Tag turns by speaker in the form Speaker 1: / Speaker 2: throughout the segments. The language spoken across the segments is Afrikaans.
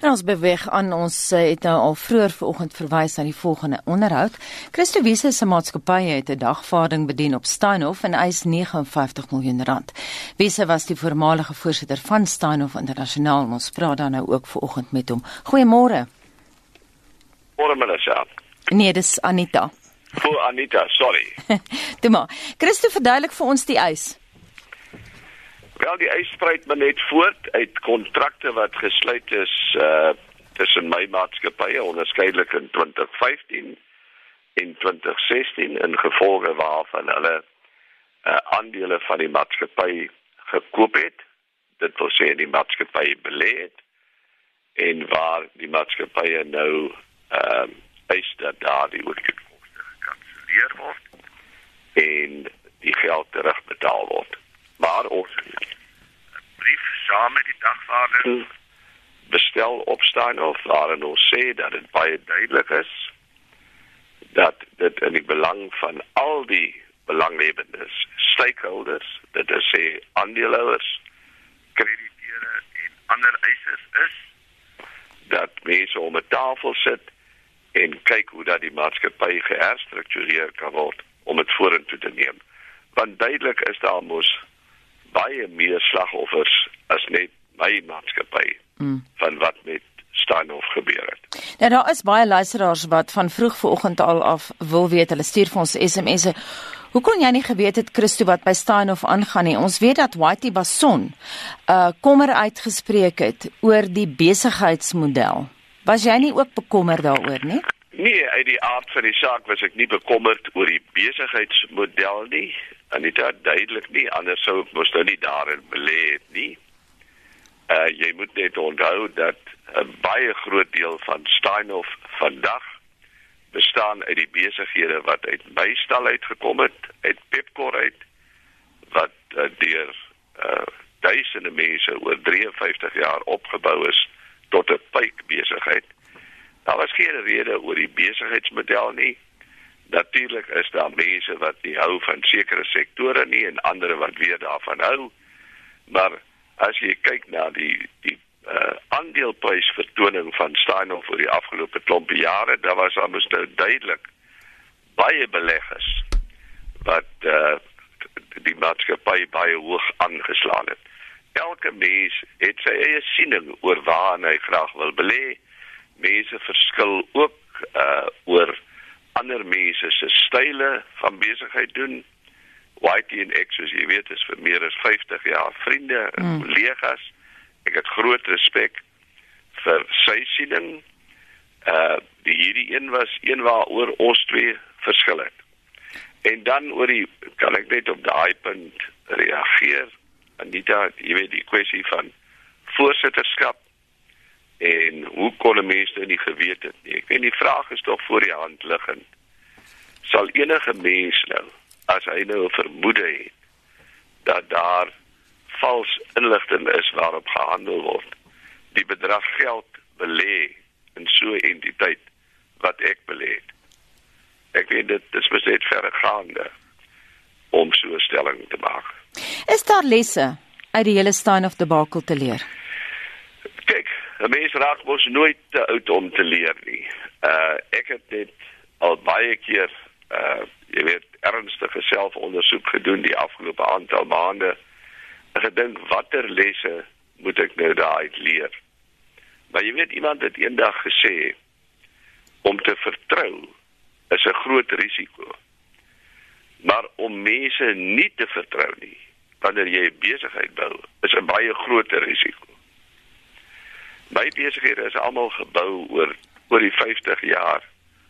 Speaker 1: En ons beweeg aan ons eh, het nou al vroeër vanoggend verwys na die volgende onderhoud. Christo Wiese se maatskappy het 'n dagvaarding bedien op Steinhof en eis 59 miljoen rand. Wiese was die voormalige voorsitter van Steinhof Internasionaal. Ons praat dan nou ook vanoggend met hom. Goeiemôre.
Speaker 2: Môre Melissa.
Speaker 1: Nee, dis Anita.
Speaker 2: Voor Anita, sorry.
Speaker 1: Toe maar. Christo verduidelik vir ons die eis.
Speaker 2: Wel die eis spruit maar net voort uit kontrakte wat gesluit is uh tussen my maatskappye onderskeidelik in 2015 en 2016 in gevolge waarvan hulle uh aandele van die maatskappy gekoop het. Dit wil sê die maatskappy belê het en waar die maatskappye nou ehm uh, eis dat daardie oorkoste gekanselleer word en die geld terugbetaal word. Maar ons saam met die dagvaarding bestel op Steinhof waarin ons sê dat dit baie duidelik is dat dit in die belang van al die belanghebbendes, stakeholders, dit is sê aandeelhouers, krediteure en ander eisers is dat mense om 'n tafel sit en kyk hoe dat die maatskappy geherstruktureer kan word om dit vorentoe te neem. Want duidelik is daar mos baie meer slagoffers as net my maatskappy mm. van wat met Steinhof gebeur het.
Speaker 1: Nou daar is baie luisteraars wat van vroeg vanoggend al af wil weet, hulle stuur vir ons SMS'e. Hoe kon jy nie geweet het Christo wat by Steinhof aangaan nie? Ons weet dat Whitey Bason uh kommer uitgespreek het oor die besigheidsmodel. Was jy nie ook bekommerd daaroor nie?
Speaker 2: Nee, uit die aard van die saak was ek nie bekommerd oor die besigheidsmodel nie en dit duidelik nie anders sou ek mos nou nie daarin belê het nie. Uh jy moet net onthou dat 'n baie groot deel van Steinhof vandag bestaan uit die besighede wat uit my stal uitgekom het, uit Pepkor uit wat uh, deur uh duisende mense oor 53 jaar opgebou is tot 'n pyp besigheid. Daar was geen rede oor die besigheidsmodel nie natuurlik is daar mense wat nie hou van sekere sektore nie en ander wat weer daarvan hou. Maar as jy kyk na die die uh aandeleprys vertoning van Steinhoff oor die afgelope klompe jare, daar was almoes nou duidelik baie beleggers wat uh die maatskappy baie hoog aangeslaan het. Elke mens het sy eie siening oor waar hy graag wil belê. Mense verskil ook uh oor ander mense se style van besigheid doen. Whitey en ek soos jy weet is vir meer as 50 jaar vriende en mm. kollegas. Ek het groot respek vir sy siening. Uh die hierdie een was een waaroor ons twee verskil het. En dan oor die kan ek net op daai punt reageer. Anita, jy weet die kwessie van voorsitterskap En hoe kon 'n mens dit nie geweet het nie? Ek weet die vraag is tog voor die hand liggend. Sal enige mens nou as hy nou 'n vermoede het dat daar vals inligting is waarop gehandel word, die bedrag geld belê in so 'n entiteit wat ek belê het. Ek weet dit is beset verregaande om so 'n stelling te maak.
Speaker 1: Is daar lesse uit die hele Stein of debacle te leer?
Speaker 2: 'n mens raak mos nooit te oud om te leer nie. Uh ek het dit al baie keer uh jy weet ernstige selfondersoek gedoen die afgelope aantal maande. Ek gedink watter lesse moet ek nou daaruit leer? Maar jy weet iemand het eendag gesê om te vertrou is 'n groot risiko. Maar om mense nie te vertrou nie wanneer jy 'n besigheid bou, is 'n baie groter risiko. My besighede is almal gebou oor oor die 50 jaar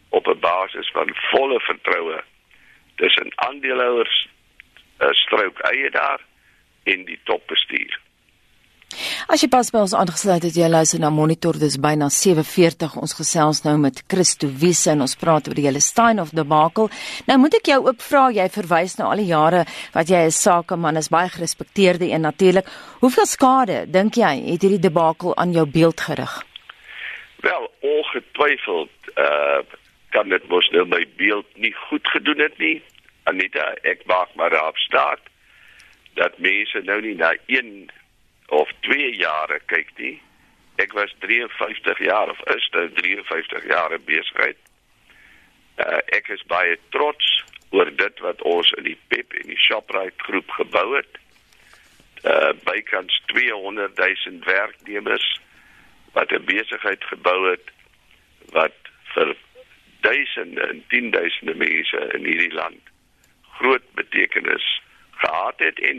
Speaker 2: op 'n basis van volle vertroue tussen aandeelhouers, eh, strook eienaar en die topbestuur.
Speaker 1: As jy pas by ons aangesluit het, jy luister na Monitor, dis byna 7:40. Ons gesels nou met Christo Wiese en ons praat oor die hele Stein of debakel. Nou moet ek jou ook vra, jy verwys nou al die jare wat jy 'n sakeman is, baie gerespekteerde en natuurlik, hoeveel skade dink jy het hierdie debakel aan jou beeld gerig?
Speaker 2: Wel, ongetwyfeld uh kan dit mos nou my beeld nie goed gedoen het nie. Anita, ek maak maar op staat dat mense nou nie na een of 2 jare kyk nie, Ek was 53 jaar of is nou 53 jaar in besigheid. Uh, ek is baie trots oor dit wat ons in die PEP en die Shoprite groep gebou het. Uh bykans 200 000 werknemers wat 'n besigheid gebou het wat vir duisende en tienduisende mense in hierdie land groot betekenis gehad het en